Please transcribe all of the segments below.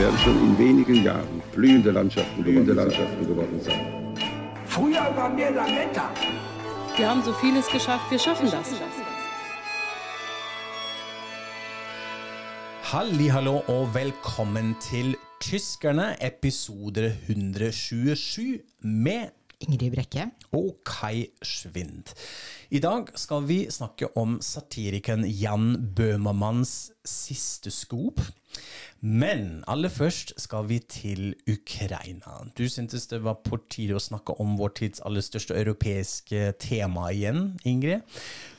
Werden schon in wenigen Jahren blühende Landschaften, blühende Landschaften geworden sein. Früher waren wir Lametta. Wir haben so vieles geschafft, wir schaffen das. Hallo og velkommen til Tyskerne, episode 127 med Ingrid Brekke. og Kai Schwind. I dag skal vi snakke om satirikeren Jan Bøhmermanns siste skop. Men aller først skal vi til Ukraina. Du syntes det var på tide å snakke om vår tids aller største europeiske tema igjen, Ingrid.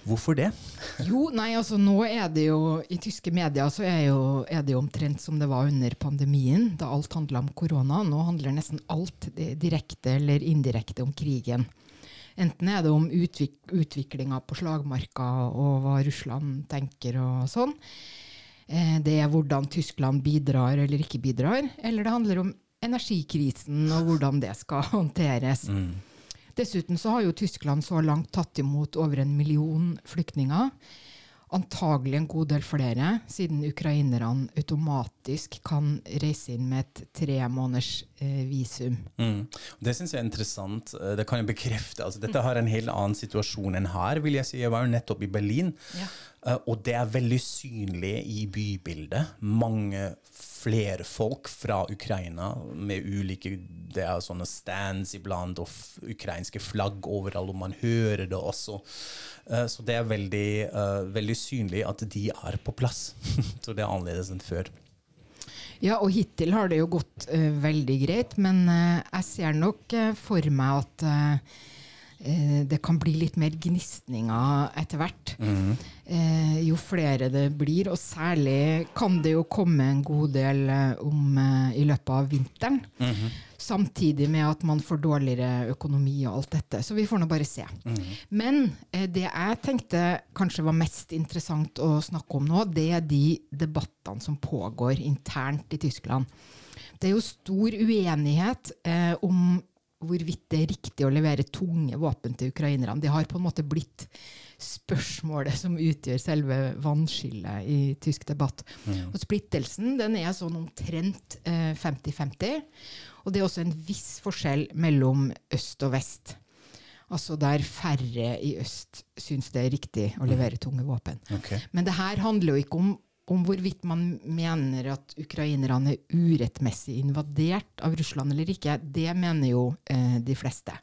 Hvorfor det? Jo, nei, altså nå er det jo I tyske medier så er, jo, er det jo omtrent som det var under pandemien, da alt handla om korona. Nå handler nesten alt direkte eller indirekte om krigen. Enten er det om utvik utviklinga på slagmarka og hva Russland tenker og sånn. Eh, det er hvordan Tyskland bidrar eller ikke bidrar. Eller det handler om energikrisen og hvordan det skal håndteres. Dessuten så har jo Tyskland så langt tatt imot over en million flyktninger. Antagelig en god del flere, siden ukrainerne automatisk kan reise inn med et tre måneders eh, visum. Mm. Det syns jeg er interessant. Eh, Det kan jeg bekrefte. Altså, dette har en helt annen situasjon enn her. vil Jeg si. Jeg var jo nettopp i Berlin, Ja. eh, og det er veldig synlig i bybildet. Mange flere folk fra Ukraina med ulike Det er sånne stands iblant, og f ukrainske flagg overalt, og man hører det også. Eh, Så det er veldig, eh, veldig synlig at de er på plass. Så det er annerledes enn før. Ja, og hittil har det jo gått uh, veldig greit, men uh, jeg ser nok uh, for meg at det kan bli litt mer gnisninger etter hvert. Eh, jo flere det blir, og særlig kan det jo komme en god del om i løpet av vinteren. Samtidig med at man får dårligere økonomi og alt dette. Så vi får nå bare se. Men eh, det jeg tenkte kanskje var mest interessant å snakke om nå, det er de debattene som pågår internt i Tyskland. Det er jo stor uenighet eh, om hvorvidt det er riktig å levere tunge våpen til ukrainerne. Det har på en måte blitt spørsmålet som utgjør selve vannskillet i tysk debatt. Og splittelsen den er sånn omtrent eh, 50-50. Og det er også en viss forskjell mellom øst og vest. Altså der færre i øst syns det er riktig å levere tunge våpen. Okay. Men det her handler jo ikke om, om hvorvidt man mener at ukrainerne er urettmessig invadert av Russland eller ikke. Det mener jo eh, de fleste.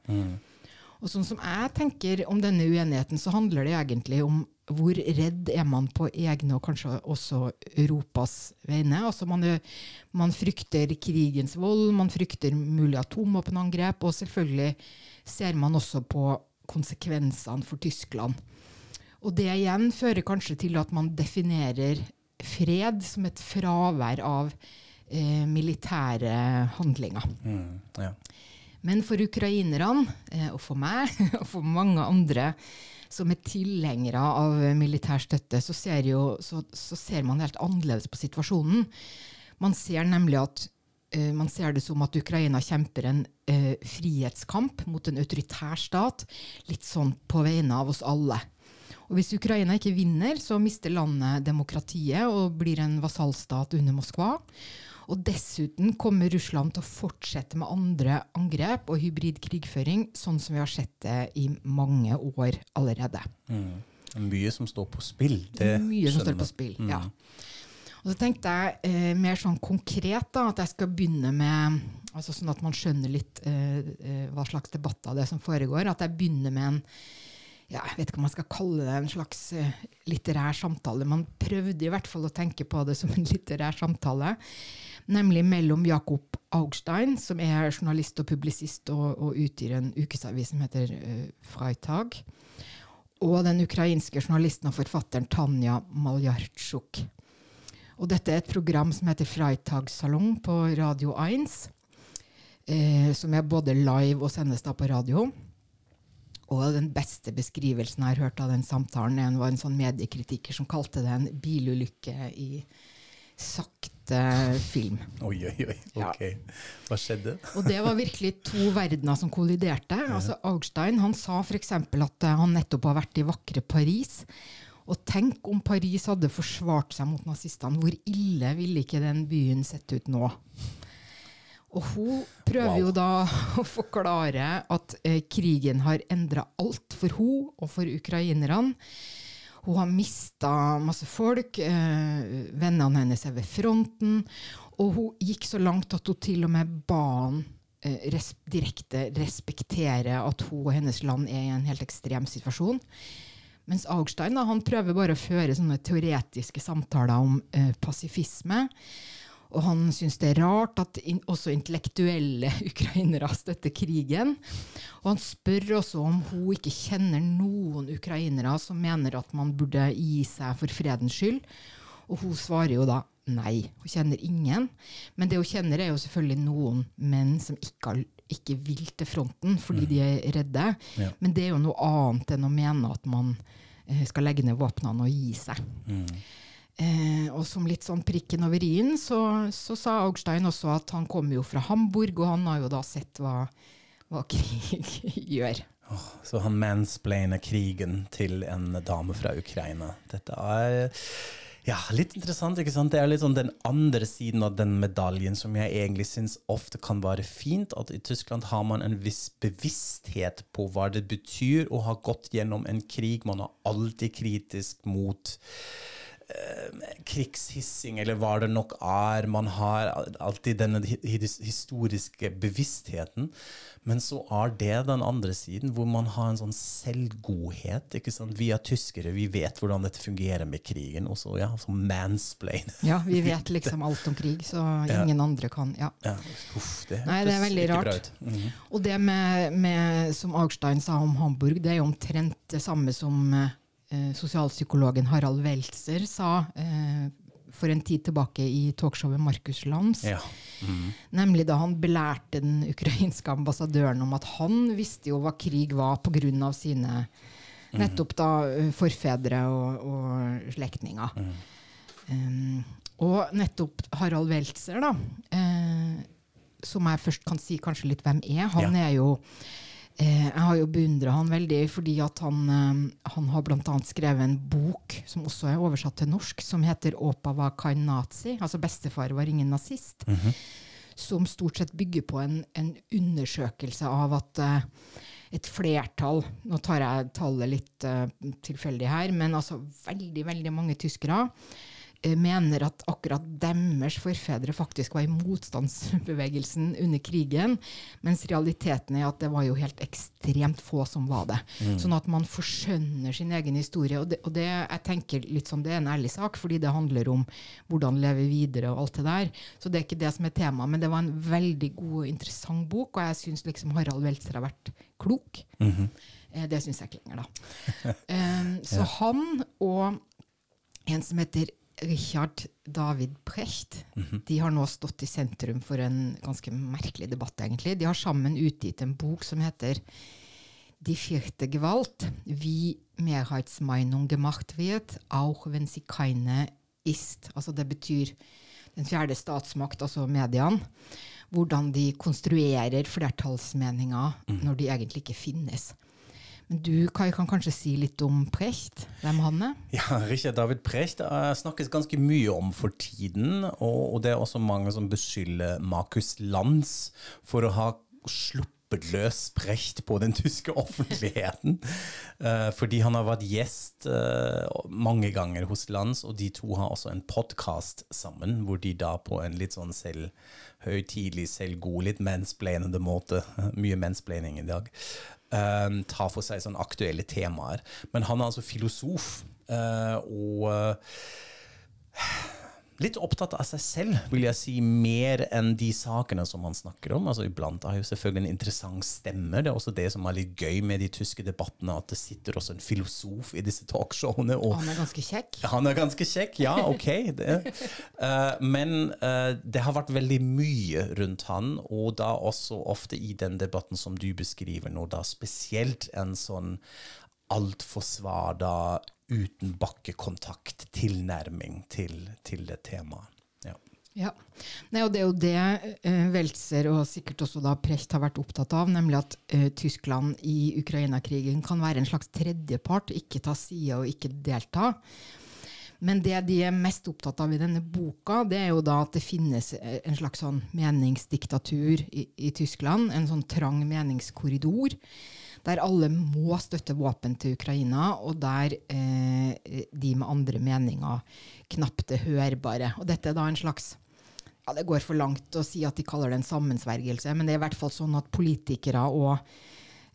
Og sånn som jeg tenker om denne uenigheten, så handler det egentlig om hvor redd er man på egne og kanskje også Europas vegne. Altså man, man frykter krigens vold, man frykter mulig atomvåpenangrep, og selvfølgelig ser man også på konsekvensene for Tyskland. Og det igjen fører kanskje til at man definerer fred som et fravær av eh, militære handlinger. Mm. Ja. Men for ukrainerne, eh, og for meg, og for mange andre som er tilhengere av militær støtte, så ser, jo, så, så ser man helt annerledes på situasjonen. Man ser nemlig at eh, man ser det som at Ukraina kjemper en eh, frihetskamp mot en autoritær stat, litt sånn på vegne av oss alle. Og hvis Ukraina ikke vinner, så mister landet demokratiet og blir en vasallstat under Moskva. Og dessuten kommer Russland til å fortsette med andre angrep og hybrid krigføring, sånn som vi har sett det i mange år allerede. Mm. Mye som står på spill. Det mye som står på spill. Mm. ja. Og så tenkte jeg eh, mer sånn konkret da, at jeg skal begynne med altså Sånn at man skjønner litt eh, eh, hva slags debatter det er som foregår. At jeg begynner med en ja, jeg vet ikke om man skal kalle det en slags eh, litterær samtale. Man prøvde i hvert fall å tenke på det som en litterær samtale. Nemlig mellom Jakob Augstein, som er journalist og publisist og, og utgir en ukesavis som heter uh, Freitag, og den ukrainske journalisten og forfatteren Tanja Maljartsjuk. Og dette er et program som heter Freitagssalong på Radio 1. eh, som er både live og sendes da på radio. Og den beste beskrivelsen jeg har hørt av den samtalen, en var en sånn mediekritiker som kalte det en bilulykke i sakte film. Oi, oi, oi. Ja. Ok. Hva skjedde? Og det var virkelig to verdener som kolliderte. Altså Augstein han sa f.eks. at eh, han nettopp har vært i vakre Paris. Og tenk om Paris hadde forsvart seg mot nazistene. Hvor ille ville ikke den byen sett ut nå? Og hun prøver Wow. jo da å forklare at eh, krigen har endra alt for hun og for ukrainerne. Hun har mista masse folk. Eh, vennene hennes er ved fronten. Og hun gikk så langt at hun til og med ba han eh, res direkte respektere at hun og hennes land er i en helt ekstrem situasjon. Mens Augstein da, han prøver bare å føre sånne teoretiske samtaler om eh, pasifisme. Og han syns det er rart at in også intellektuelle ukrainere støtter krigen. Og han spør også om hun ikke kjenner noen ukrainere som mener at man burde gi seg for fredens skyld. Og hun svarer jo da nei, hun kjenner ingen. Men det hun kjenner er jo selvfølgelig noen menn som ikke, har, ikke vil til fronten fordi de er redde. Ja. Men det er jo noe annet enn å mene at man eh, skal legge ned våpnene og gi seg. Eh, og som litt sånn prikken over i-en, så, så sa Augstein også at han kommer jo fra Hamburg, og han har jo da sett hva, hva krig gjør. Så han mansplainer krigen til en dame fra Ukraina. Dette er ja, litt interessant. ikke sant? Det er litt sånn den andre siden av den medaljen som jeg egentlig syns ofte kan være fint. At i Tyskland har man en viss bevissthet på hva det betyr å ha gått gjennom en krig. Man er alltid kritisk mot krigshissing, eller hva det nok er. Man har alltid denne historiske bevisstheten. Men så er det den andre siden, hvor man har en sånn selvgodhet. ikke sant? Vi er tyskere, vi vet hvordan dette fungerer med krigen. Og så ja, så mansplain. Ja, vi vet liksom alt om krig, så ingen andre kan Ja. Ja, uff, det Nei, det er veldig rart. Mm -hmm. Og det med, med, som Augstein sa om Hamburg, det er jo omtrent det samme som eh, sosialpsykologen Harald Weltzer sa eh, for en tid tilbake i talkshowet Markus Lands. Ja. Mm. Nemlig da han belærte den ukrainske ambassadøren om at han visste jo hva krig var pga. sine nettopp da eh, forfedre og, og slektninger. Um, og nettopp Harald Weltzer, da, eh, som jeg først kan si kanskje litt hvem er, han Ja. er jo Jeg har jo beundra han veldig fordi at han, eh, han har bl.a. skrevet en bok som også er oversatt til norsk, som heter 'Opa var kein nazi', altså 'Bestefar var ingen nazist'. Som stort sett bygger på en, en undersøkelse av at eh, et flertall Nå tar jeg tallet litt eh, tilfeldig her, men altså veldig, veldig mange tyskere eh, mener at akkurat deres forfedre faktisk var i motstandsbevegelsen under krigen, mens realiteten er at det var jo helt ekstremt få som var det. Sånn at man forskjønner sin egen historie. Og, det, og det, jeg tenker litt sånn, det er en ærlig sak, fordi det handler om hvordan leve videre og alt det der. Så det er ikke det som er temaet, men det var en veldig god og interessant bok, og jeg syns liksom Harald Weltzer har vært klok. Eh, Det syns jeg ikke lenger, da. Um, så han og en som heter Richard David Precht, de har nå stått i sentrum for en ganske merkelig debatt, egentlig. De har sammen utgitt en bok som heter Die vierte Gewalt, wie Mehrheitsmeinung gemacht wird, auch wenn sie keine ist. Altså det betyr den fjerde statsmakt, altså mediene. Hvordan de konstruerer flertallsmeninger når de egentlig ikke finnes. Men du Kai, kan kanskje si litt om Precht, hvem han er? Ja, Richard David Precht uh, snakkes ganske mye om for tiden, og, det er også mange som beskylder Markus Lanz for å ha sluppet løs Precht på den tyske offentligheten. Uh, fordi han har vært gjest uh, mange ganger hos Lanz, og de to har også en podkast sammen, hvor de da på en litt sånn selv høytidelig, selvgod, litt mansplainende måte, mye mansplaining i dag, um, ta for seg sånne aktuelle temaer. Men han er altså filosof, uh, og uh, litt opptatt av seg selv, vil jeg si, mer enn de sakene som han snakker om. Altså Iblant har jo selvfølgelig en interessant stemme. Det er også det som er litt gøy med de tyske debattene, at det sitter også en filosof i disse talkshowene. Og Han er ganske kjekk. han er ganske kjekk, ja, ok. Det. Uh, men uh, det har vært veldig mye rundt han, og da også ofte i den debatten som du beskriver nå, da spesielt en sånn altfor svada, uten bakkekontakt, tilnærming til, til det temaet. Ja. Ja. Nei, og det er jo det eh, Weltzer og sikkert også da Precht har vært opptatt av, nemlig at uh, Tyskland i Ukraina-krigen kan være en slags tredjepart, ikke ta side og ikke delta. Men det de er mest opptatt av i denne boka, det er jo da at det finnes eh, en slags sånn meningsdiktatur i, i Tyskland, en sånn trang meningskorridor, der alle må støtte våpen til Ukraina, og der eh, de med andre meninger knapt er hørbare. Og dette er da en slags ja, Det går for langt å si at de kaller det en sammensvergelse, men det er i hvert fall sånn at politikere og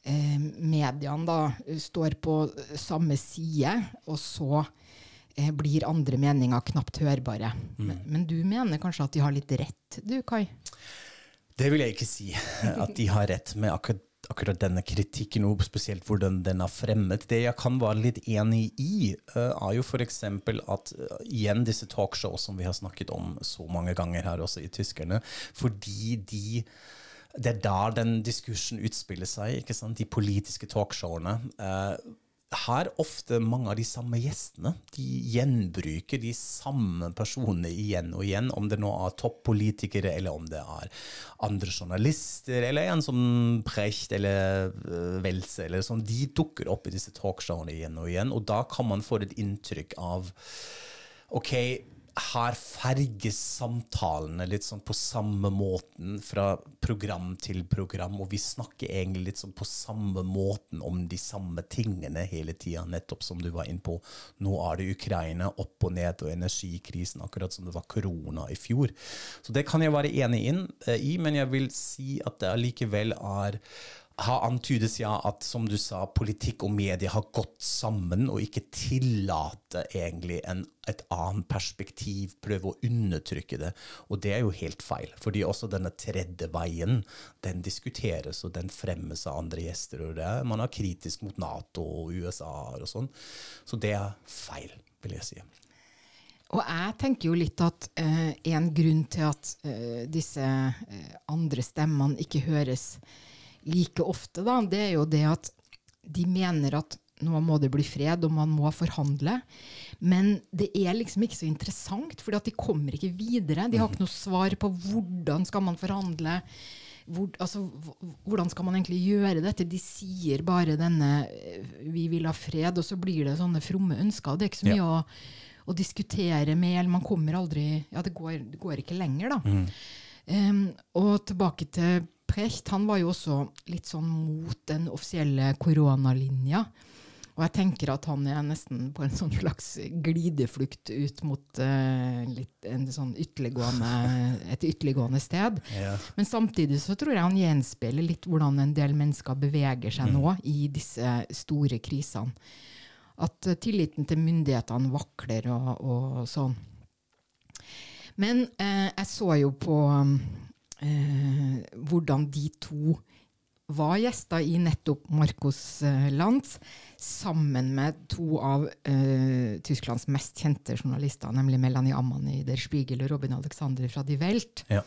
eh, mediene da står på samme side, og så eh, blir andre meninger knapt hørbare. Men, men du mener kanskje at de har litt rett, du Kai? Det vil jeg ikke si, at de har rett med akkurat, akkurat denne kritikken, og spesielt hvordan den er fremmet. Det jeg kan være litt enig i, eh, er jo f.eks. at eh, igjen disse talkshow som vi har snakket om så mange ganger her også i tyskerne, fordi de det er der den diskursen utspiller seg, ikke sant? de politiske talkshowene. Eh, har ofte mange av de samme gjestene. De gjenbruker de samme personene igjen og igjen, om det nå er toppolitikere, eller om det er andre journalister, eller en som Precht eller uh, Welse, eller sånn. De dukker opp i disse talkshowene igjen og igjen, og da kan man få et inntrykk av OK, her ferges samtalene litt sånn på samme måten fra program til program, og vi snakker egentlig litt sånn på samme måten om de samme tingene hele tida, nettopp som du var inne på. Nå er det Ukraina opp og ned, og energikrisen, akkurat som det var korona i fjor. Så det kan jeg være enig inn, eh, i, men jeg vil si at det allikevel er har antydes ja at som du sa, politikk og medier har gått sammen og ikke tillater egentlig en, et annet perspektiv, prøve å undertrykke det. Og det er jo helt feil, fordi også denne tredje veien, den diskuteres og den fremmes av andre gjester. og det Man er kritisk mot Nato og USA og sånn. Så det er feil, vil jeg si. Og jeg tenker jo litt at eh, en grunn til at eh, disse eh, andre stemmene ikke høres like ofte, da, det er jo det at de mener at nå må det bli fred, og man må forhandle. Men det er liksom ikke så interessant, for de kommer ikke videre. De har ikke noe svar på hvordan skal man forhandle. Hvor, altså, hvordan skal man egentlig gjøre dette? De sier bare denne eh, 'vi vil ha fred', og så blir det sånne fromme ønsker. Det er ikke så mye Ja. å, å diskutere med, eller man kommer aldri Ja, det går, det går ikke lenger, da. Um, og tilbake til Precht. Han var jo også litt sånn mot den offisielle koronalinja. Og jeg tenker at han er nesten på en sånn slags glideflukt ut mot uh, litt, en sånn ytterliggående, et ytterliggående sted. Ja. Men samtidig så tror jeg han gjenspeiler litt hvordan en del mennesker beveger seg nå i disse store krisene. At uh, tilliten til myndighetene vakler og, og sånn. Men eh, jeg så jo på eh, hvordan de to var gjester i nettopp Marcos eh, Lanz, sammen med to av eh, Tysklands mest kjente journalister, nemlig Melanie Amman i Der Spiegel og Robin Alexander fra Die Welt. Ja.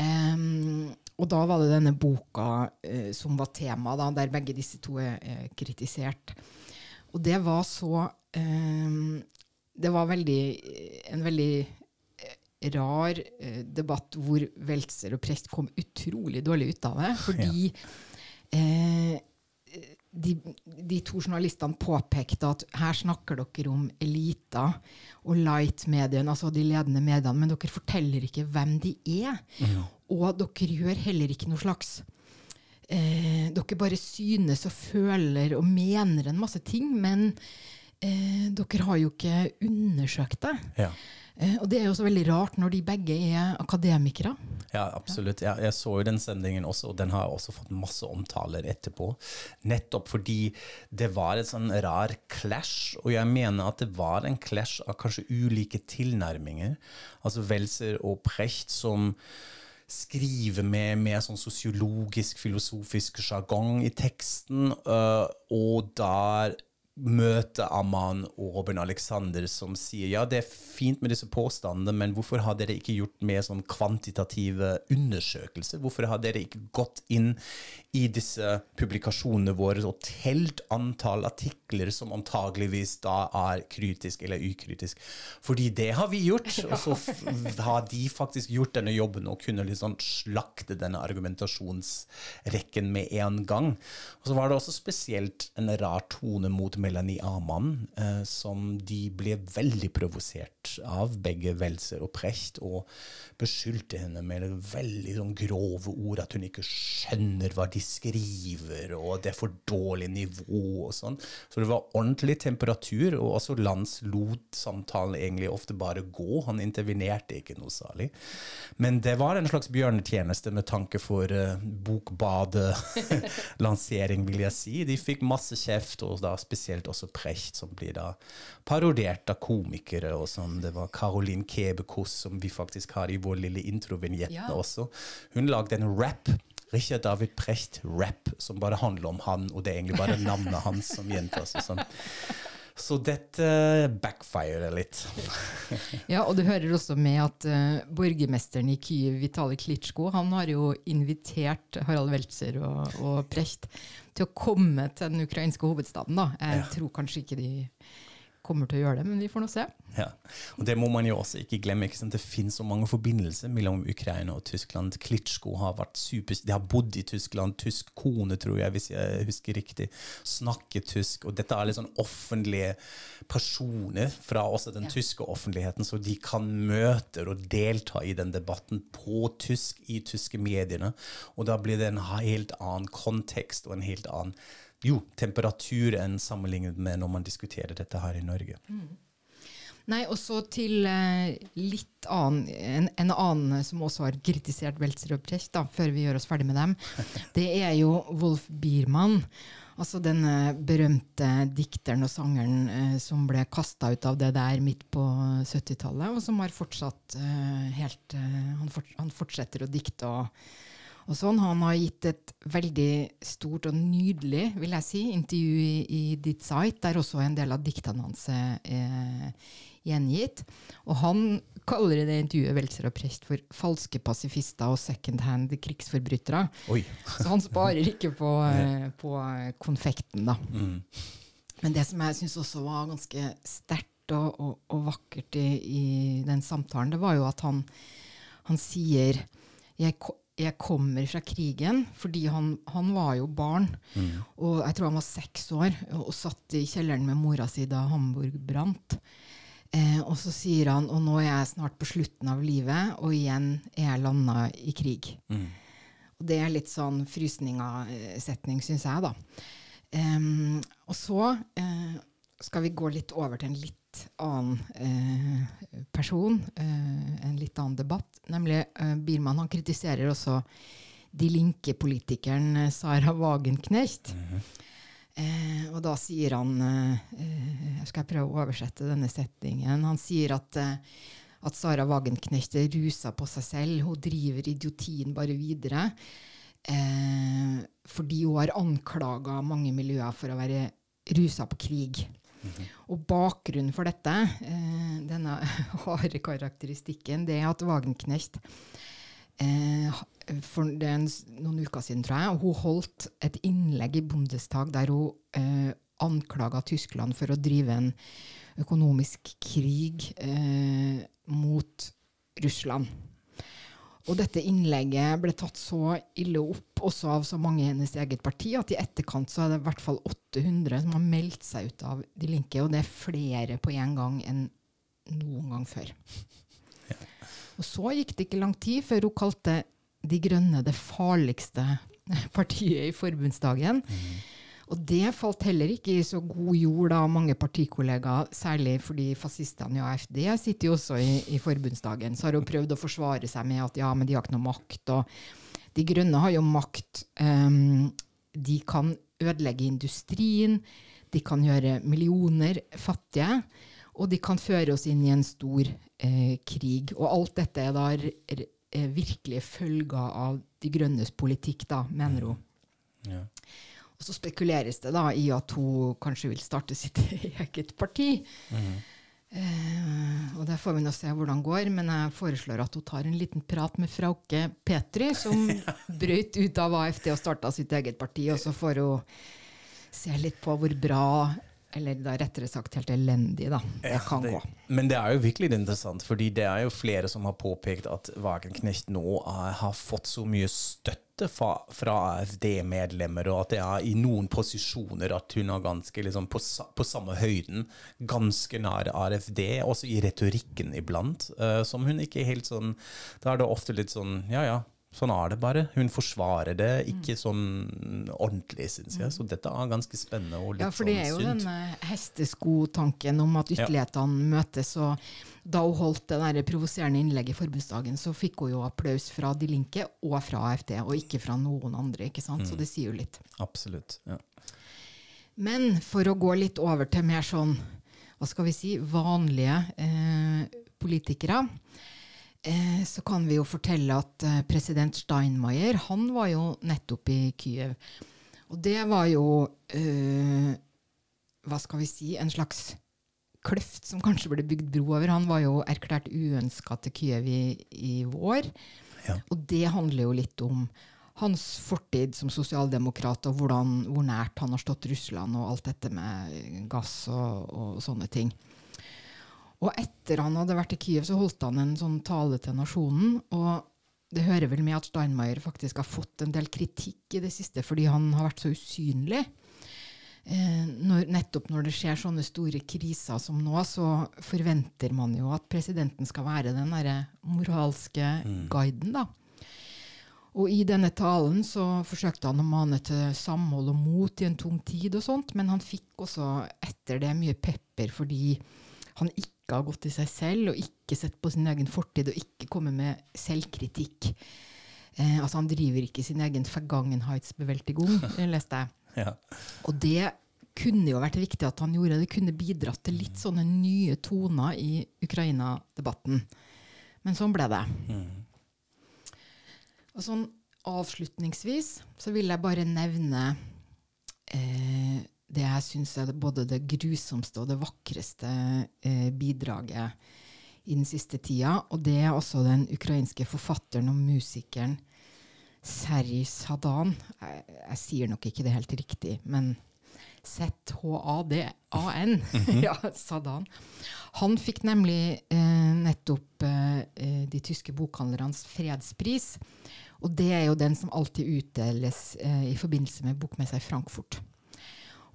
Um, og da var det denne boka uh, som var tema, da, der begge disse to er, uh, kritisert. Og det var så um, Det var veldig, en veldig eh, rar eh, debatt hvor Weltzer og Prest kom utrolig dårlig ut av det. Fordi eh, de, de to journalistene påpekte at her snakker dere om elita og light-mediene, altså de ledende mediene, men dere forteller ikke hvem de er. Og dere gjør heller ikke noe slags eh, Dere bare synes og føler og mener en masse ting, men eh, dere har jo ikke undersøkt det. Ja. Eh, og det er jo også veldig rart når de begge er akademikere. Ja, absolutt. Ja, jeg så jo den sendingen også, og den har også fått masse omtaler etterpå. Nettopp fordi det var et sånn rar clash, og jeg mener at det var en clash av kanskje ulike tilnærminger. Altså Welser og Precht som skriver med mer sånn sosiologisk, filosofisk sjargong i teksten, øh, og der møter Amman og Robin Alexander som sier ja, det er fint med disse påstandene, men hvorfor har dere ikke gjort mer sånn kvantitative undersøkelser? Hvorfor har dere ikke gått inn i disse publikasjonene våre og telt antall artikler som antageligvis da er kritisk eller ukritisk? Fordi det har vi gjort, og så har de faktisk gjort denne jobben og kunne liksom slakte denne argumentasjonsrekken med en gang. Og så var det også spesielt en rar tone mot Melanie Amann, eh, som de ble veldig provosert av, begge Welser og Precht, og beskyldte henne med veldig sånn grove ord, at hun ikke skjønner hva de skriver, og det er for dårlig nivå og sånn. Så det var ordentlig temperatur, og også Lands lot samtalen egentlig ofte bare gå. Han intervenerte ikke noe særlig. Men det var en slags bjørnetjeneste med tanke for uh, Bokbadet-lansering, vil jeg si. De fikk masse kjeft, og da spesielt også Precht, som blir da parodiert av komikere. og sånn. Det var Caroline Kebekos, som vi faktisk har i vår lille introvignett Ja. også. Hun lagde en rap. Richard David Precht-rap, som bare handler om han, og det er egentlig bare navnet hans som gjentas. og sånn. Så dette backfirer litt. Ja, og du hører også med at uh, borgermesteren i Kyiv, Vitalij Klitsjko, han har jo invitert Harald Weltzer og, og Precht til å komme til den ukrainske hovedstaden. da. Jeg tror kanskje ikke de kommer til å gjøre det, men vi får nå se. Ja. Og det må man jo også ikke glemme. Ikke sant? Det finnes så mange forbindelser mellom Ukraina og Tyskland. Klitsjko har vært super, de har bodd i Tyskland, tysk kone, tror jeg, hvis jeg husker riktig. Snakker tysk. Og dette er litt sånn offentlige personer fra også den tyske offentligheten, så de kan møte og delta i den debatten på tysk i tyske mediene. Og da blir det en helt annen kontekst og en helt annen jo, temperatur enn sammenlignet med når man diskuterer dette her i Norge. Nei, og så til eh, litt annen, en, en annen som også har kritisert Weltzer og Brecht, da, før vi gjør oss ferdig med dem. Det er jo Wolf Biermann. Altså denne berømte dikteren og sangeren eh, som ble kasta ut av det der midt på 70-tallet, og som har fortsatt eh, helt eh, han, fort, han fortsetter å dikte og, og sånn. Han har gitt et veldig stort og nydelig vil jeg si, intervju i, i Ditt Site, der også en del av diktene hans er gjengitt. Og han kaller i det intervjuet Welser og Prest for falske pasifister og second hand krigsforbrytere. Oi. Så han sparer ikke på, eh, på konfekten, da. Men det som jeg syns også var ganske sterkt og, og, og vakkert i, i den samtalen, det var jo at han, han sier jeg, jeg kommer fra krigen, fordi han, han var jo barn. Og jeg tror han var seks år og, satt i kjelleren med mora si da Hamburg brant. Eh, og så sier han og nå er jeg snart på slutten av livet, og igjen er jeg landa i krig. Og det er litt sånn frysninga-setning, syns jeg, da. Em, og så eh, skal vi gå litt over til en litt annen eh, person, eh, en litt annen debatt. Nemlig eh, Biermann. Han kritiserer også de linke-politikeren eh, Sara Wagenknecht. Eh, og da sier han eh, eh, Jeg skal prøve å oversette denne setningen. Han sier at, eh, at Sara Wagenknecht er rusa på seg selv. Hun driver idiotien bare videre. Eh, fordi hun har anklaga mange miljøer for å være rusa på krig. Og bakgrunnen for dette, eh, denne harde karakteristikken, det er at Wagenknecht eh, for det er en, noen uker siden, tror jeg, hun holdt et innlegg i Bundestag der hun eh, anklaga Tyskland for å drive en økonomisk krig eh, mot Russland. Og dette innlegget ble tatt så ille opp også av så mange i hennes eget parti at i etterkant så er det i hvert fall 800 som har meldt seg ut av De Linke, og det er flere på en gang enn noen gang før. Og så gikk det ikke lang tid før hun kalte De Grønne det farligste partiet i forbundsdagen. Og det falt heller ikke i så god jord av mange partikollegaer, særlig fordi fascistene i AFD sitter jo også i, i forbundsdagen. Så har hun prøvd å forsvare seg med at ja, men de har ikke noe makt. Og de grønne har jo makt. Um, de kan ødelegge industrien, de kan gjøre millioner fattige, og de kan føre oss inn i en stor eh, krig. Og alt dette er da r- virkelige følger av De grønnes politikk, da, mener hun. Ja. Og så spekuleres det da i at hun kanskje vil starte sitt eget parti. Eh, og det får vi nå se hvordan det går, men jeg foreslår at hun tar en liten prat med Frauke Petri, som brøyt ut av AFD og starta sitt eget parti, og så får hun se litt på hvor bra, eller da rettere sagt helt elendig, da, det kan det, gå. Men det er jo virkelig interessant, fordi det er jo flere som har påpekt at Wagenknecht nå har fått så mye støtte fra, fra AFD-medlemmer, og at det er i noen posisjoner at hun er ganske liksom, på, på samme høyden, ganske nær AFD, også i retorikken iblant, uh, som hun ikke helt sånn Da er det ofte litt sånn ja ja. Sånn er det bare. Hun forsvarer det ikke sånn ordentlig, syns jeg. Så dette er ganske spennende og litt synd. Ja, for det er jo sånn denne den hesteskotanken om at ytterlighetene møtes. Og da hun holdt det der provoserende innlegget i forbundsdagen, så fikk hun jo applaus fra De Linke og fra AFD, og ikke fra noen andre. ikke sant? Så det sier jo litt. Absolutt. Ja. Men for å gå litt over til mer sånn, hva skal vi si, vanlige eh, politikere, eh, så kan vi jo fortelle at eh, president Steinmeier, han var jo nettopp i Kyiv. Og det var jo, eh, hva skal vi si, en slags kløft som kanskje ble bygd bro over. Han var jo erklært uønska til Kyiv i, i vår. Ja. Og det handler jo litt om hans fortid som sosialdemokrat, og hvordan, hvor nært han har stått Russland, og alt dette med gass og, og sånne ting. Og etter han hadde vært i Kyiv, så holdt han en sånn tale til nasjonen. Og det hører vel med at Steinmeier faktisk har fått en del kritikk i det siste fordi han har vært så usynlig. Eh, når, nettopp når det skjer sånne store kriser som nå, så forventer man jo at presidenten skal være den derre moralske guiden, da. Og i denne talen så forsøkte han å mane til samhold og mot i en tung tid og sånt, men han fikk også etter det mye pepper fordi han ikke har gått i seg selv og ikke sett på sin egen fortid og ikke kommet med selvkritikk. Eh, altså han driver ikke sin egen forgangenhetsbeveltigung, leste jeg. Ja. Og det kunne jo vært viktig at han gjorde. Det kunne bidratt til litt sånne nye toner i Ukraina-debatten. Men sånn ble det. Og sånn avslutningsvis så vil jeg bare nevne eh, det jeg syns er både det grusomste og det vakreste eh, bidraget i den siste tida. Og det er også den ukrainske forfatteren og musikeren Serj Sadan. Jeg, jeg sier nok ikke det helt riktig, men Z-H-A-D-A-N. ja, Sadan. Han fikk nemlig eh, nettopp eh, de tyske bokhandlernes fredspris. Og det er jo den som alltid utdeles eh, i forbindelse med bokmessa i Frankfurt.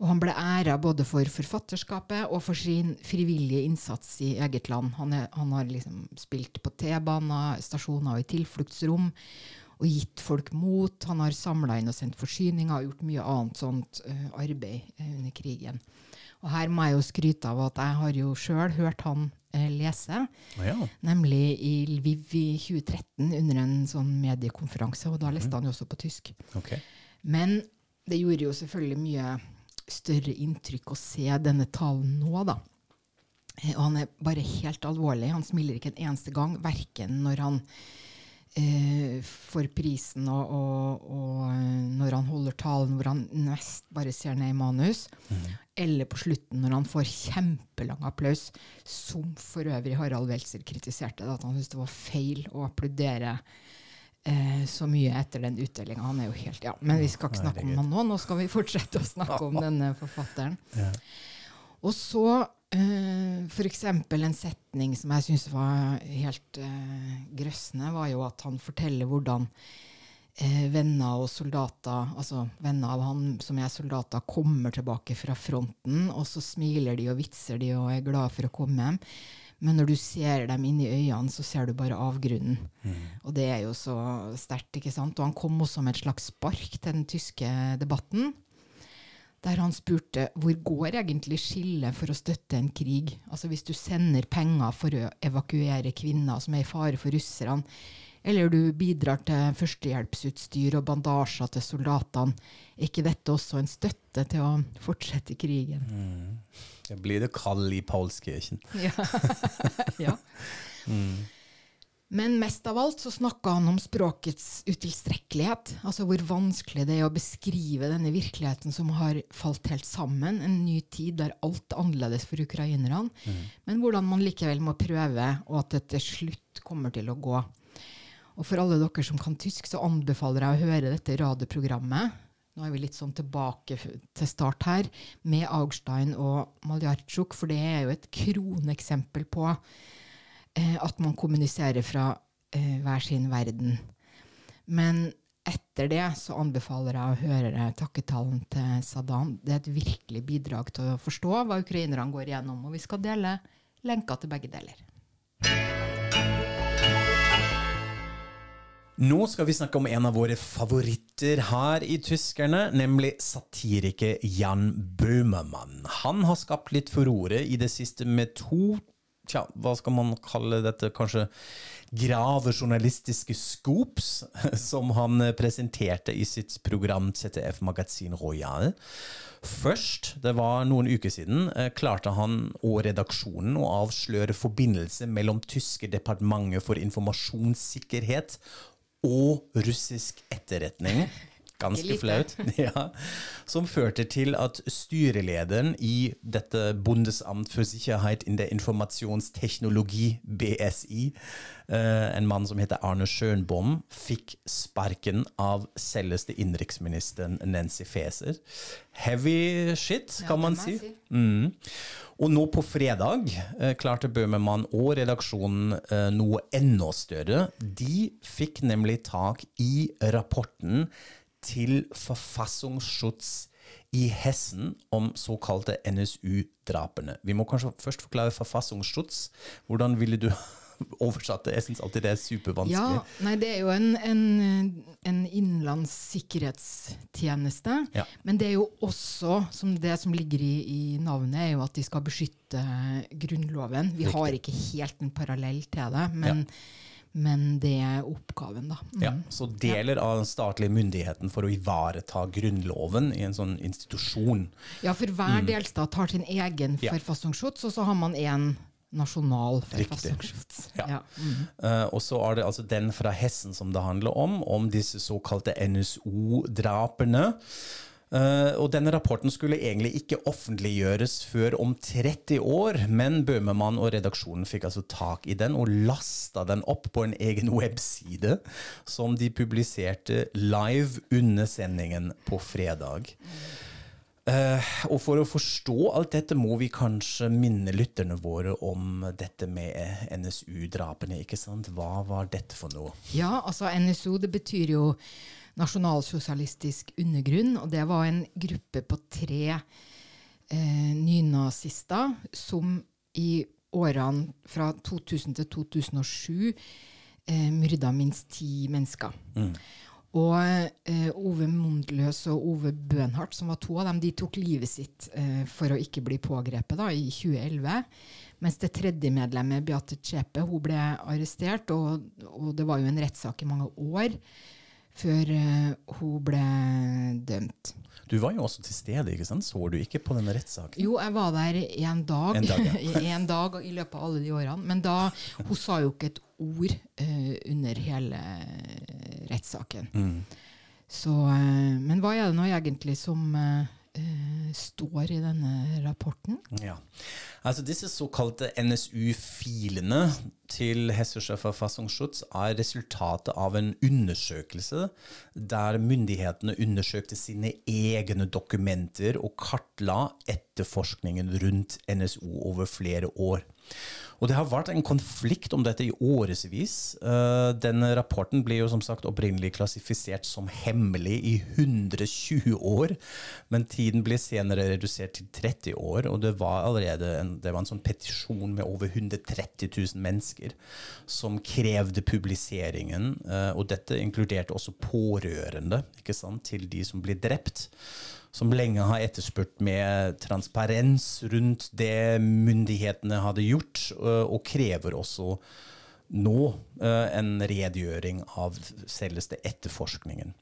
Og han ble æra både for forfatterskapet og for sin frivillige innsats i eget land. Han, er, han har liksom spilt på T-baner, stasjoner og i tilfluktsrom og gitt folk mot. Han har samla inn og sendt forsyninger og gjort mye annet sånt uh, arbeid under krigen. Og her må jeg jo skryte av at jeg har jo sjøl hørt han uh, lese, ja. nemlig i Lviv i 2013 under en sånn mediekonferanse, og da leste han jo også på tysk. Okay. Men det gjorde jo selvfølgelig mye større inntrykk å se denne talen nå, da. Eh, Og han er bare helt alvorlig. Han smiler ikke en eneste gang, verken når han eh, får prisen og, og, og eh, når han holder talen hvor han nest bare ser ned i manus, eller på slutten når han får kjempelang applaus, som for øvrig Harald Weltzer kritiserte, at han syntes det var feil å applaudere eh, så mye etter den utdelinga. Han er jo helt Ja, men vi skal ikke snakke om han nå. Nå skal vi fortsette å snakke om denne forfatteren. Og så uh, f.eks. en setning som jeg syns var helt eh, grøssende, var jo at han forteller hvordan eh, venner og soldater, altså venner av han som er soldater, kommer tilbake fra fronten, og så smiler de og vitser de og er glade for å komme hjem. Men når du ser dem inn i øynene, så ser du bare avgrunnen. Og det er jo så sterkt, ikke sant. Og han kom også med et slags spark til den tyske debatten. der han spurte hvor går egentlig skillet for å støtte en krig? Altså hvis du sender penger for å evakuere kvinner som er i fare for russerne, eller du bidrar til førstehjelpsutstyr og bandasjer til soldatene, er ikke dette også en støtte til å fortsette krigen? Det blir det kald i Paulskirken. Ja. ja. Men mest av alt så snakka han om språkets utilstrekkelighet. Altså hvor vanskelig det er å beskrive denne virkeligheten som har falt helt sammen. En ny tid der alt er annerledes for ukrainerne. Men hvordan man likevel må prøve, og at det til slutt kommer til å gå. Og for alle dere som kan tysk, så anbefaler jeg å høre dette radioprogrammet. Nå er vi litt sånn tilbake til start her, med Augstein og Maljarchuk, for det er jo et kroneksempel på eh, at man kommuniserer fra eh, hver sin verden. Men etter det så anbefaler jeg å høre takketalen til Saddam. Det er et virkelig bidrag til å forstå hva ukrainerne går igjennom, og vi skal dele lenker til begge deler. Nå skal vi snakke om en av våre favoritter her i Tyskerne, nemlig satiriker Jan Böhmermann. Han har skapt litt furore i det siste med to Tja, hva skal man kalle dette? Kanskje grave journalistiske scoops, som han presenterte i sitt program ZDF Magasin Royal. Først, det var noen uker siden, eh, klarte han og redaksjonen å avsløre forbindelse mellom tyske departementet for informasjonssikkerhet og russisk etterretning. Ganske flaut. Ja. Som førte til at styrelederen i dette Bundesamt for Sicherheit in der Informasjonsteknologi, BSI, eh, en mann som heter Arne Schönbom, fikk sparken av selveste innenriksministeren Nancy Faeser. Heavy shit, kan man si. Mm. Og nå på fredag eh, klarte Bøhmermann og redaksjonen eh, noe enda større. De fikk nemlig tak i rapporten til Verfassungsschutz i Hessen om såkalte NSU-drapene. Vi må kanskje først forklare Verfassungsschutz. Hvordan ville du oversatt det? Jeg syns alltid det er supervanskelig. Ja, nei, det er jo en, en, en innenlands sikkerhetstjeneste. Ja. Men det er jo også, som det som ligger i, i navnet, er jo at de skal beskytte Grunnloven. Vi har ikke helt en parallell til det, men, men det er oppgaven, da. Mm. Ja, så deler av den statlige myndigheten for å ivareta Grunnloven i en sånn institusjon. Ja, for hver delstat har sin egen Mm. Ja. forfassungsschutz, og så har man én nasjonal forfassungsschutz. Ja. Ja. Mm. Uh, og så er det altså den fra Hessen som det handler om, om disse såkalte NSO-drapene. Eh, og denne rapporten skulle egentlig ikke offentliggjøres før om 30 år, men Bøhmemann og redaksjonen fikk altså tak i den og lasta den opp på en egen webside, som de publiserte live under sendingen på fredag. Uh, og for å forstå alt dette må vi kanskje minne lytterne våre om dette med NSU-drapene, ikke sant? Hva var dette for noe? Ja, altså NSU det betyr jo nasjonalsosialistisk undergrunn, og det var en gruppe på tre eh, nynazister som i årene fra 2000 til 2007 eh, myrda minst ti mennesker. Og eh, Ove Mondløs og Ove Bønhardt, som var to av dem, de tok livet sitt eh, for å ikke bli pågrepet da, i 2011. Mens det tredje medlemmet, Beate Chepe, hun ble arrestert, og, og det var jo en rettssak i mange år før eh, hun ble dømt. Du var jo også til stede, ikke sant? Så du ikke på den rettssaken? Jo, jeg var der en dag, En dag, ja. en dag i løpet av alle de årene. Men da, hun sa jo ikke et ord uh, under hele rettssaken. Mm. Så, uh, men hva er det nå egentlig som eh, eh, står i denne rapporten? Ja. Altså Disse såkalte NSU-filene til Hessesjef og Fasongschutz er resultatet av en undersøkelse der myndighetene undersøkte sine egne dokumenter og kartla etterforskningen rundt NSU over flere år. Og det har vært en konflikt om dette i årevis. Uh, denne rapporten ble jo som sagt opprinnelig klassifisert som hemmelig i 120 år, men tiden ble senere redusert til 30 år, og det var allerede en, det var en sånn petisjon med over 130 000 mennesker som krevde publiseringen, uh, og dette inkluderte også pårørende til de som ble drept som lenge har etterspurt med transparens rundt det myndighetene hadde gjort, og krever også nå en redegjøring av selveste etterforskningen.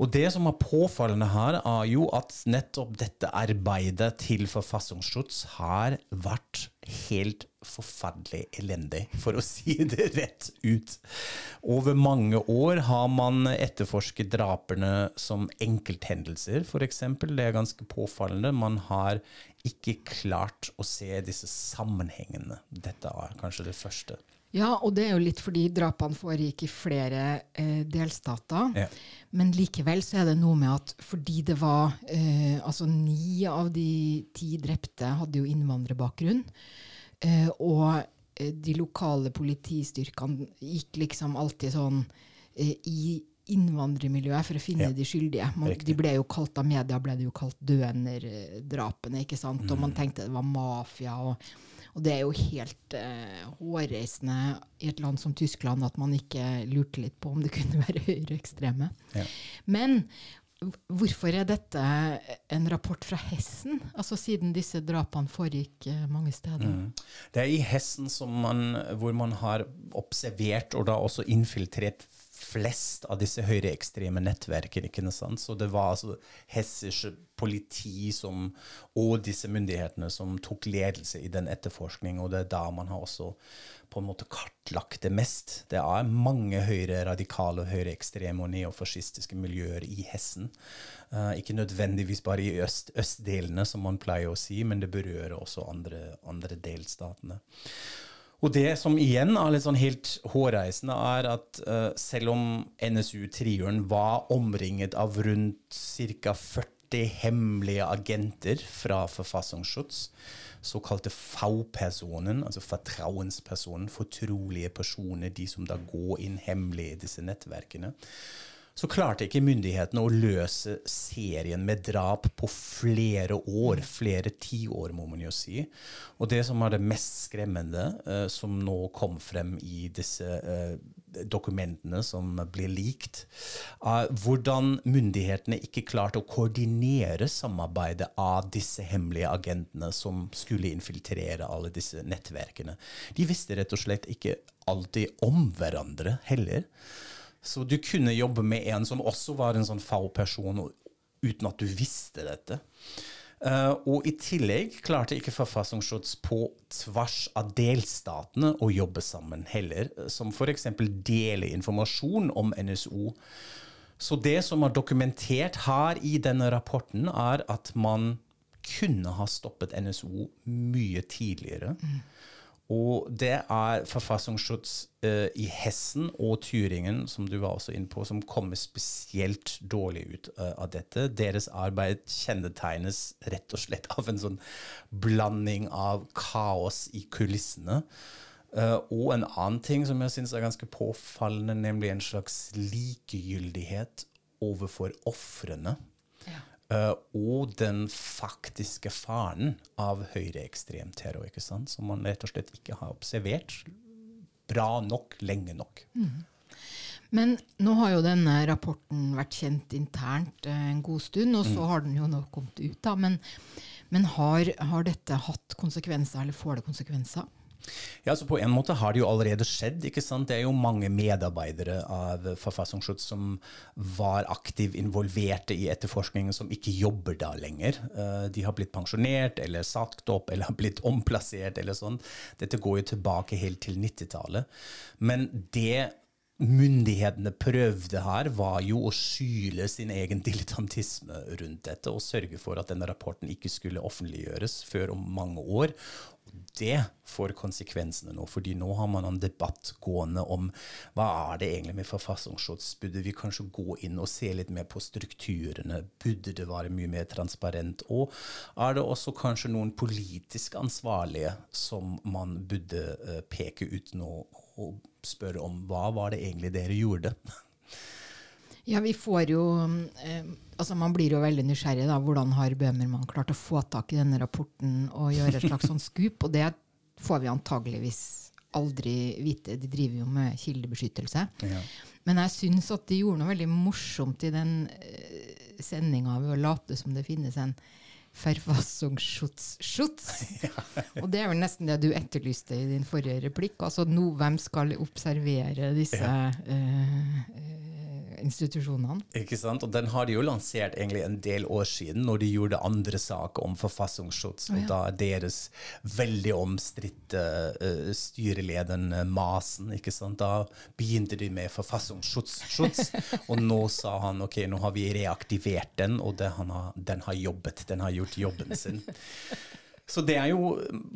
Og det som er påfallende her, er jo at nettopp dette arbeidet til forfassungsschutz har vært helt forferdelig elendig, for å si det rett ut. Over mange år har man etterforsket drapene som enkelthendelser, f.eks. Det er ganske påfallende. Man har ikke klart å se disse sammenhengene. Dette er kanskje det første. Ja, og det er jo litt fordi drapene foregikk i flere eh, delstater. Ja. Men likevel så er det noe med at fordi det var eh, Altså ni av de ti drepte hadde jo innvandrerbakgrunn. Eh, og eh, de lokale politistyrkene gikk liksom alltid sånn eh, i innvandrermiljøet for å finne ja. de skyldige. Man, de ble jo kalt av media ble det jo kalt dønerdrapene, ikke sant? Og man mm. tenkte det var mafia. og og det er jo helt eh, hårreisende i et land som Tyskland at man ikke lurte litt på om det kunne være høyreekstreme. Ja. Men hvorfor er dette en rapport fra Hessen, altså siden disse drapene foregikk uh, mange steder? Mm. Det er i Hessen man, hvor man har observert og da også infiltrert flest av disse høyreekstreme nettverkene. ikke sant? Så det var altså hessers politi som, og disse myndighetene som tok ledelse i den etterforskningen, og det er da man har også på en måte kartlagt det mest. Det er mange høyre radikale, høyreekstreme og neofascistiske miljøer i Hessen. Uh, ikke nødvendigvis bare i øst, østdelene, som man pleier å si, men det berører også andre, andre delstatene. Og det som igjen er litt sånn helt hårreisende, er at uh, selv om NSU-trioen var omringet av rundt ca. 40 hemmelige agenter fra Forfassungsschutz, såkalte V-personen, altså fortrauenspersonen, fortrolige personer, de som da går inn hemmelig i disse nettverkene, så klarte ikke myndighetene å løse serien med drap på flere år, flere tiår, må man jo si. Og det som er det mest skremmende, eh, som nå kom frem i disse eh, dokumentene som blir likt, er hvordan myndighetene ikke klarte å koordinere samarbeidet av disse hemmelige agentene som skulle infiltrere alle disse nettverkene. De visste rett og slett ikke alltid om hverandre heller. Så du kunne jobbe med en som også var en sånn fagperson, uten at du visste dette. Uh, og i tillegg klarte ikke forfatningsrådet på tvers av delstatene å jobbe sammen heller, som f.eks. dele informasjon om NSO. Så det som er dokumentert her i denne rapporten, er at man kunne ha stoppet NSO mye tidligere. Mm. Og det er forfassungsschutz uh, i Hessen og Tyringen, som du var også inne på, som kommer spesielt dårlig ut uh, av dette. Deres arbeid kjennetegnes rett og slett av en sånn blanding av kaos i kulissene. Uh, og en annen ting som jeg syns er ganske påfallende, nemlig en slags likegyldighet overfor ofrene. Uh, og den faktiske faren av høyreekstrem terror, ikke sant? som man rett og slett ikke har observert bra nok lenge nok. Mm. Men nå har jo denne rapporten vært kjent internt uh, en god stund, og så mm. har den jo nå kommet ut. da, Men, men har, har, dette hatt konsekvenser, eller får det konsekvenser? Ja, så På en måte har det jo allerede skjedd. ikke sant? Det er jo mange medarbeidere av Verfassungsschutz som var aktivt involverte i etterforskningen, som ikke jobber da lenger. Eh, de har blitt pensjonert eller sagt opp eller har blitt omplassert. eller sånn. Dette går jo tilbake helt til 90-tallet. Men det myndighetene prøvde her, var jo å skyle sin egen dilettantisme rundt dette og sørge for at denne rapporten ikke skulle offentliggjøres før om mange år. Det får konsekvensene nå, fordi nå har man en debatt gående om hva er det egentlig med forfassungsschutz? Burde vi kanskje gå inn og se litt mer på strukturene? Burde det være mye mer transparent? Og er det også kanskje noen politisk ansvarlige som man burde eh, peke ut nå og spørre om hva var det egentlig dere gjorde? Ja, vi får jo eh, altså Man blir jo veldig nysgjerrig. da, Hvordan har Bøhmermann klart å få tak i denne rapporten og gjøre et slags sånn skup? Og det får vi antageligvis aldri vite. De driver jo med kildebeskyttelse. Ja. Men jeg syns at de gjorde noe veldig morsomt i den eh, sendinga ved å late som det finnes en Verfassungsschutz. Og det er vel nesten det du etterlyste i din forrige replikk. Altså no, hvem skal observere disse Ja. eh, eh, institusjonene? Ikke sant? Og den har de jo lansert egentlig en del år siden, når de gjorde andre saker om forfassungsschutz. Og da deres veldig omstridte uh, styrelederen uh, Masen, ikke sant? da begynte de med forfassungsschutz. og nå sa han ok, nå har vi reaktivert den, og det, han har, den har jobbet. Den har gjort jobben sin. Så det er jo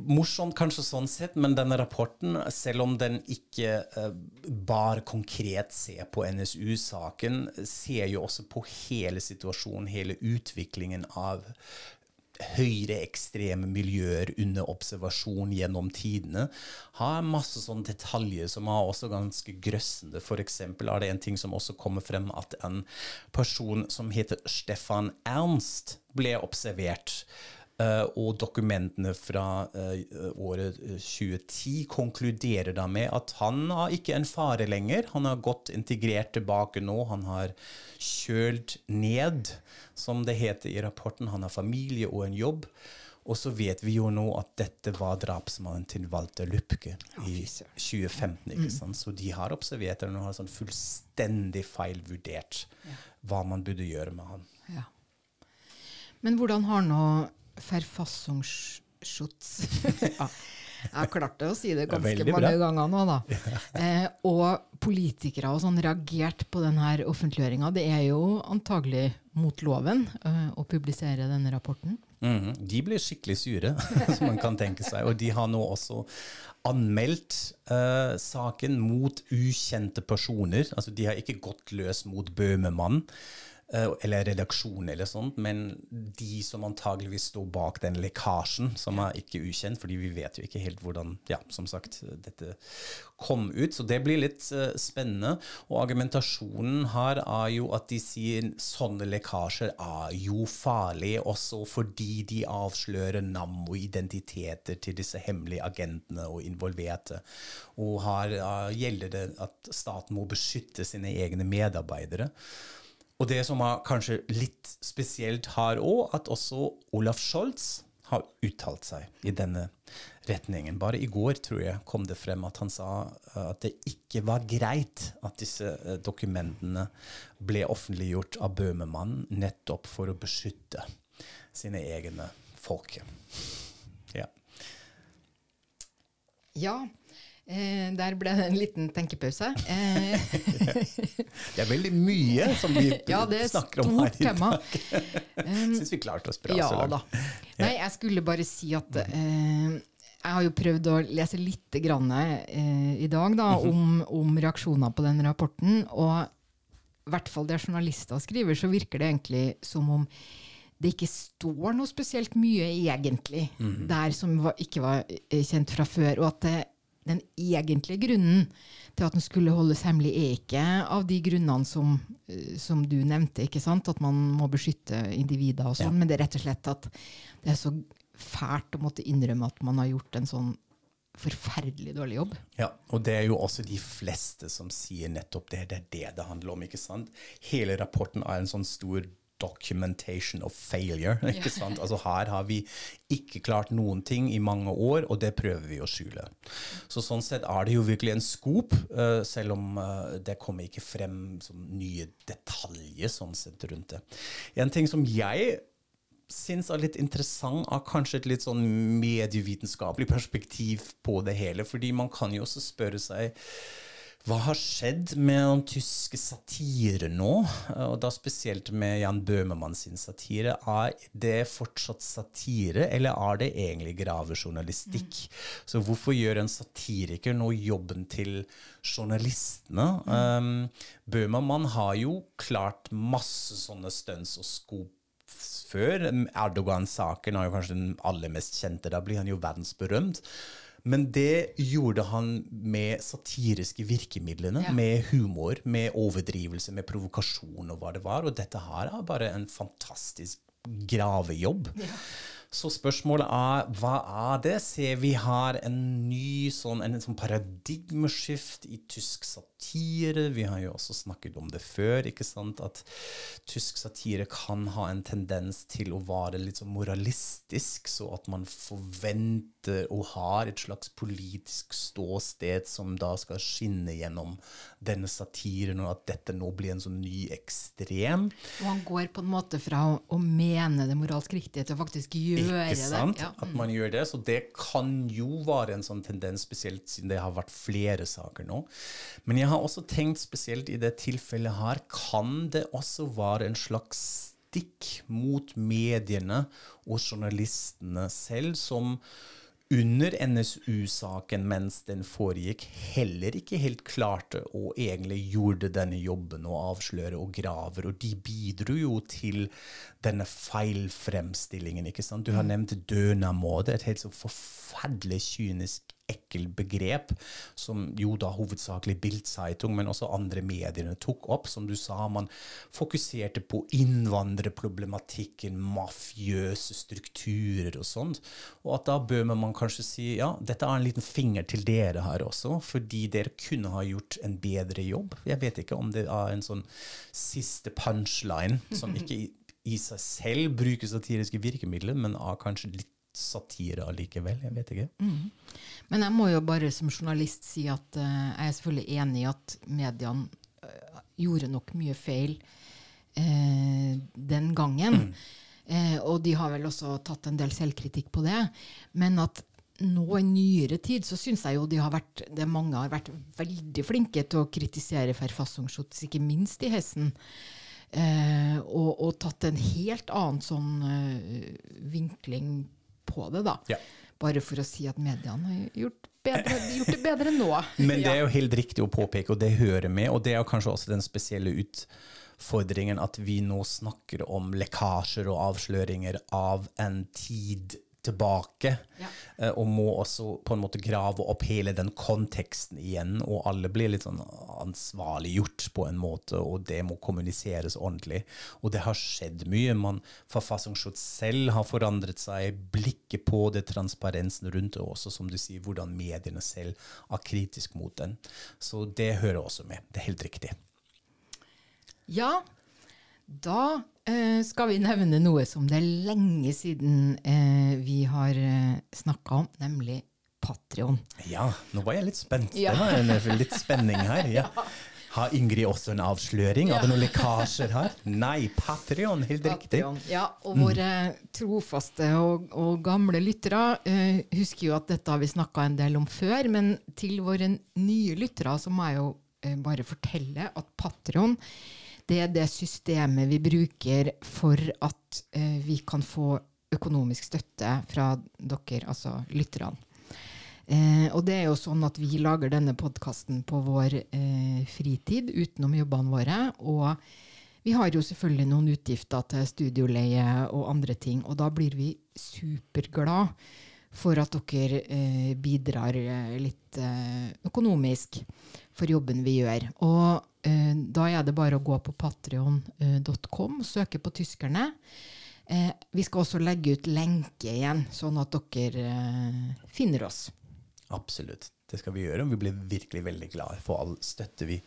morsomt kanskje sånn sett, men denne rapporten, selv om den ikke eh, bare konkret ser på NSU-saken, ser jo også på hele situasjonen, hele utviklingen av høyreekstreme miljøer under observasjon gjennom tidene, har masse sånne detaljer som er også ganske grøssende. Eksempel er det en ting som også kommer frem, at en person som heter Stefan Ernst, ble observert. Uh, og dokumentene fra uh, året 2010 konkluderer da med at han er ikke en fare lenger. Han har gått integrert tilbake nå. Han har kjølt ned, som det heter i rapporten. Han har familie og en jobb. Og så vet vi jo nå at dette var drapsmannen til Walter Lupke i 2015. ikke sant? Så de har observert det og har sånn fullstendig feilvurdert hva man burde gjøre med han. Ja. Men hvordan har nå Verfassungsschutz ja, Jeg har klart å si det ganske det mange ganger nå, da. Eh, og politikere og sånn reagert på denne offentliggjøringa. Det er jo antagelig mot loven eh, å publisere denne rapporten. Mhm. De blir skikkelig sure, som man kan tenke seg. Og de har nå også anmeldt eh, saken mot ukjente personer. Altså De har ikke gått løs mot Bøhmemann eller redaksjonen eller sånt, men de som antageligvis står bak den lekkasjen, som er ikke ukjent, fordi vi vet jo ikke helt hvordan ja, som sagt, dette kom ut. Så det blir litt uh, spennende. Og argumentasjonen her er jo at de sier sånne lekkasjer er jo farlige også fordi de avslører navn og identiteter til disse hemmelige agentene og involverte. Og her uh, gjelder det at staten må beskytte sine egne medarbeidere. Og det som er kanskje litt spesielt her òg, at også Olaf Scholz har uttalt seg i denne retningen. Bare i går tror jeg kom det frem at han sa uh, at det ikke var greit at disse uh, dokumentene ble offentliggjort av Bøhmemann nettopp for å beskytte sine egne folk. Ja. Ja, eh, der ble det en liten tenkepause. Eh, Det er veldig mye som vi ja, er snakker om her i tema. dag. Syns vi klarte oss bra Ja så da. Nei, jeg skulle bare si at eh, jeg har jo prøvd å lese litt grann, eh, i dag da, Mhm. om, om reaksjoner på den rapporten. Og i hvert fall det journalister skriver, så virker det egentlig som om det ikke står noe spesielt mye egentlig mm. der som var, ikke var eh, kjent fra før. Og at det, den egentlige grunnen til at den skulle holdes hemmelig, er ikke av de grunnene som, eh, som du nevnte. At man må beskytte individer og sånn. Ja. Men det er rett og slett at det er så fælt å måtte innrømme at man har gjort en sånn forferdelig dårlig jobb. Ja, og det er jo også de fleste som sier nettopp det. Det er det det handler om, ikke sant? Hele rapporten er en sånn stor documentation of failure, ikke sant? Altså her har vi ikke klart noen ting i mange år, og det prøver vi å skjule. Så sånn sett er det jo virkelig en scoop, uh, selv om uh, det kommer ikke frem nye detaljer sånn sett rundt det. En ting som jeg syns er litt interessant, er kanskje et litt sånn medievitenskapelig perspektiv på det hele. Fordi man kan jo også spørre seg Hva har skjedd med den tyske satire nå, og da spesielt med Jan Bøhmermann sin satire? Er det fortsatt satire, eller er det egentlig gravejournalistikk? Så hvorfor gjør en satiriker nå jobben til journalistene? Um, Bøhmermann har jo klart masse sånne stunts og skop før. Erdogan-saken er jo kanskje den aller mest kjente. Da blir han jo verdensberømt. Men det gjorde han med satiriske virkemidlene, Ja. med humor, med overdrivelse, med provokasjon og hva det var. Og dette her er bare en fantastisk gravejobb. Så spørsmålet er hva er det? Ser vi har en ny sånn, en sånn paradigmeskift i tysk satire. Vi har jo også snakket om det før, ikke sant? at tysk satire kan ha en tendens til å være litt sånn moralistisk, så at man forventer og har et slags politisk ståsted som da skal skinne gjennom denne satiren, og at dette nå blir en sånn ny ekstrem. Og han går på en måte fra å, å mene det moralsk riktige til å faktisk gjøre Ikke sant? det. Ja. At man gjør det. Så det kan jo være en sånn tendens, spesielt siden det har vært flere saker nå. Men jeg har også tenkt spesielt i det tilfellet her, kan det også være en slags stikk mot mediene og journalistene selv, som under NSU-saken mens den foregikk, heller ikke helt klarte å egentlig gjorde denne jobben å avsløre og graver, og de bidro jo til denne feilfremstillingen, ikke sant? Du har nevnt dønamåte, et helt så forferdelig kynisk ekkel begrep, som jo da hovedsakelig Bildzeitung, men også andre mediene tok opp. Som du sa, man fokuserte på innvandrerproblematikken, mafiøse strukturer og sånt. Og at da bør man kanskje si ja, dette er en liten finger til dere her også, fordi dere kunne ha gjort en bedre jobb. Jeg vet ikke om det er en sånn siste punchline som ikke i seg selv bruker satiriske virkemidler, men er kanskje litt satire allikevel. Jeg vet ikke. Men jeg må jo bare som journalist si at uh, jeg er selvfølgelig enig i at mediene uh, gjorde nok mye feil uh, den gangen. Eh, og de har vel også tatt en del selvkritikk på det. Men at nå i nyere tid så syns jeg jo de har vært, det mange har vært veldig flinke til å kritisere Verfassungsschutz, ikke minst i Hessen. Eh, og, og tatt en helt annen sånn eh, vinkling på det, da. Ja. Bare for å si at mediene har gjort, bedre, gjort det bedre nå. Men det er jo helt riktig å påpeke, og det hører med. Og det er jo kanskje også den spesielle utfordringen at vi nå snakker om lekkasjer og avsløringer av en tid tilbake, Ja. eh, og må også på en måte grave opp hele den konteksten igjen, og alle blir litt sånn ansvarliggjort på en måte, og det må kommuniseres ordentlig. Og det har skjedd mye. Man, Forfassungsschutz selv har forandret seg, blikket på det, transparensen rundt det, og også som du sier, hvordan mediene selv er kritisk mot den. Så det hører også med. Det er helt riktig. Ja, da skal vi nevne noe som det er lenge siden eh, vi har eh, snakka om, nemlig Patrion. Ja, nå var jeg litt spent. Ja. Det var en, eh, litt spenning her. Ja. Har Ingrid også en avsløring? Har det noen lekkasjer her? Nei, Patrion, helt riktig. Ja, og våre trofaste og, og gamle lyttere eh, husker jo at dette har vi snakka en del om før, men til våre nye lyttere så må jeg jo eh, bare fortelle at Patrion det er det systemet vi bruker for at eh, vi kan få økonomisk støtte fra dere, altså lytterne. Eh, og det er jo sånn at vi lager denne podkasten på vår eh, fritid utenom jobbene våre. Og vi har jo selvfølgelig noen utgifter til studioleie og andre ting. Og da blir vi superglad for at dere eh, bidrar eh, litt eh, økonomisk for jobben vi gjør. Og eh, da er det bare å gå på patrion.com søke på tyskerne. Eh, vi skal også legge ut lenke igjen, sånn at dere eh, finner oss. Absolutt. Det skal vi gjøre. og Vi blir virkelig veldig glad for all støtte vi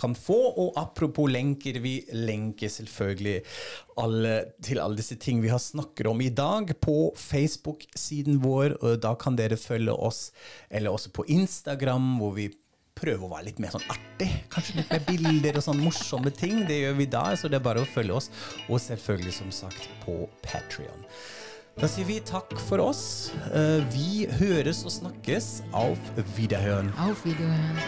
kan få. Og apropos lenker, vi lenker selvfølgelig alle, til alle disse ting vi har snakket om i dag på Facebook-siden vår. Og da kan dere følge oss, eller også på Instagram, hvor vi prøver å være litt mer sånn artig. Kanskje litt mer bilder og sånn morsomme ting. Det gjør vi da, så det er bare å følge oss. Og selvfølgelig, som sagt, på Patrion. Da sier vi takk for oss. Eh, Vi høres og snakkes. Auf Wiederhören. Auf Wiedersehen.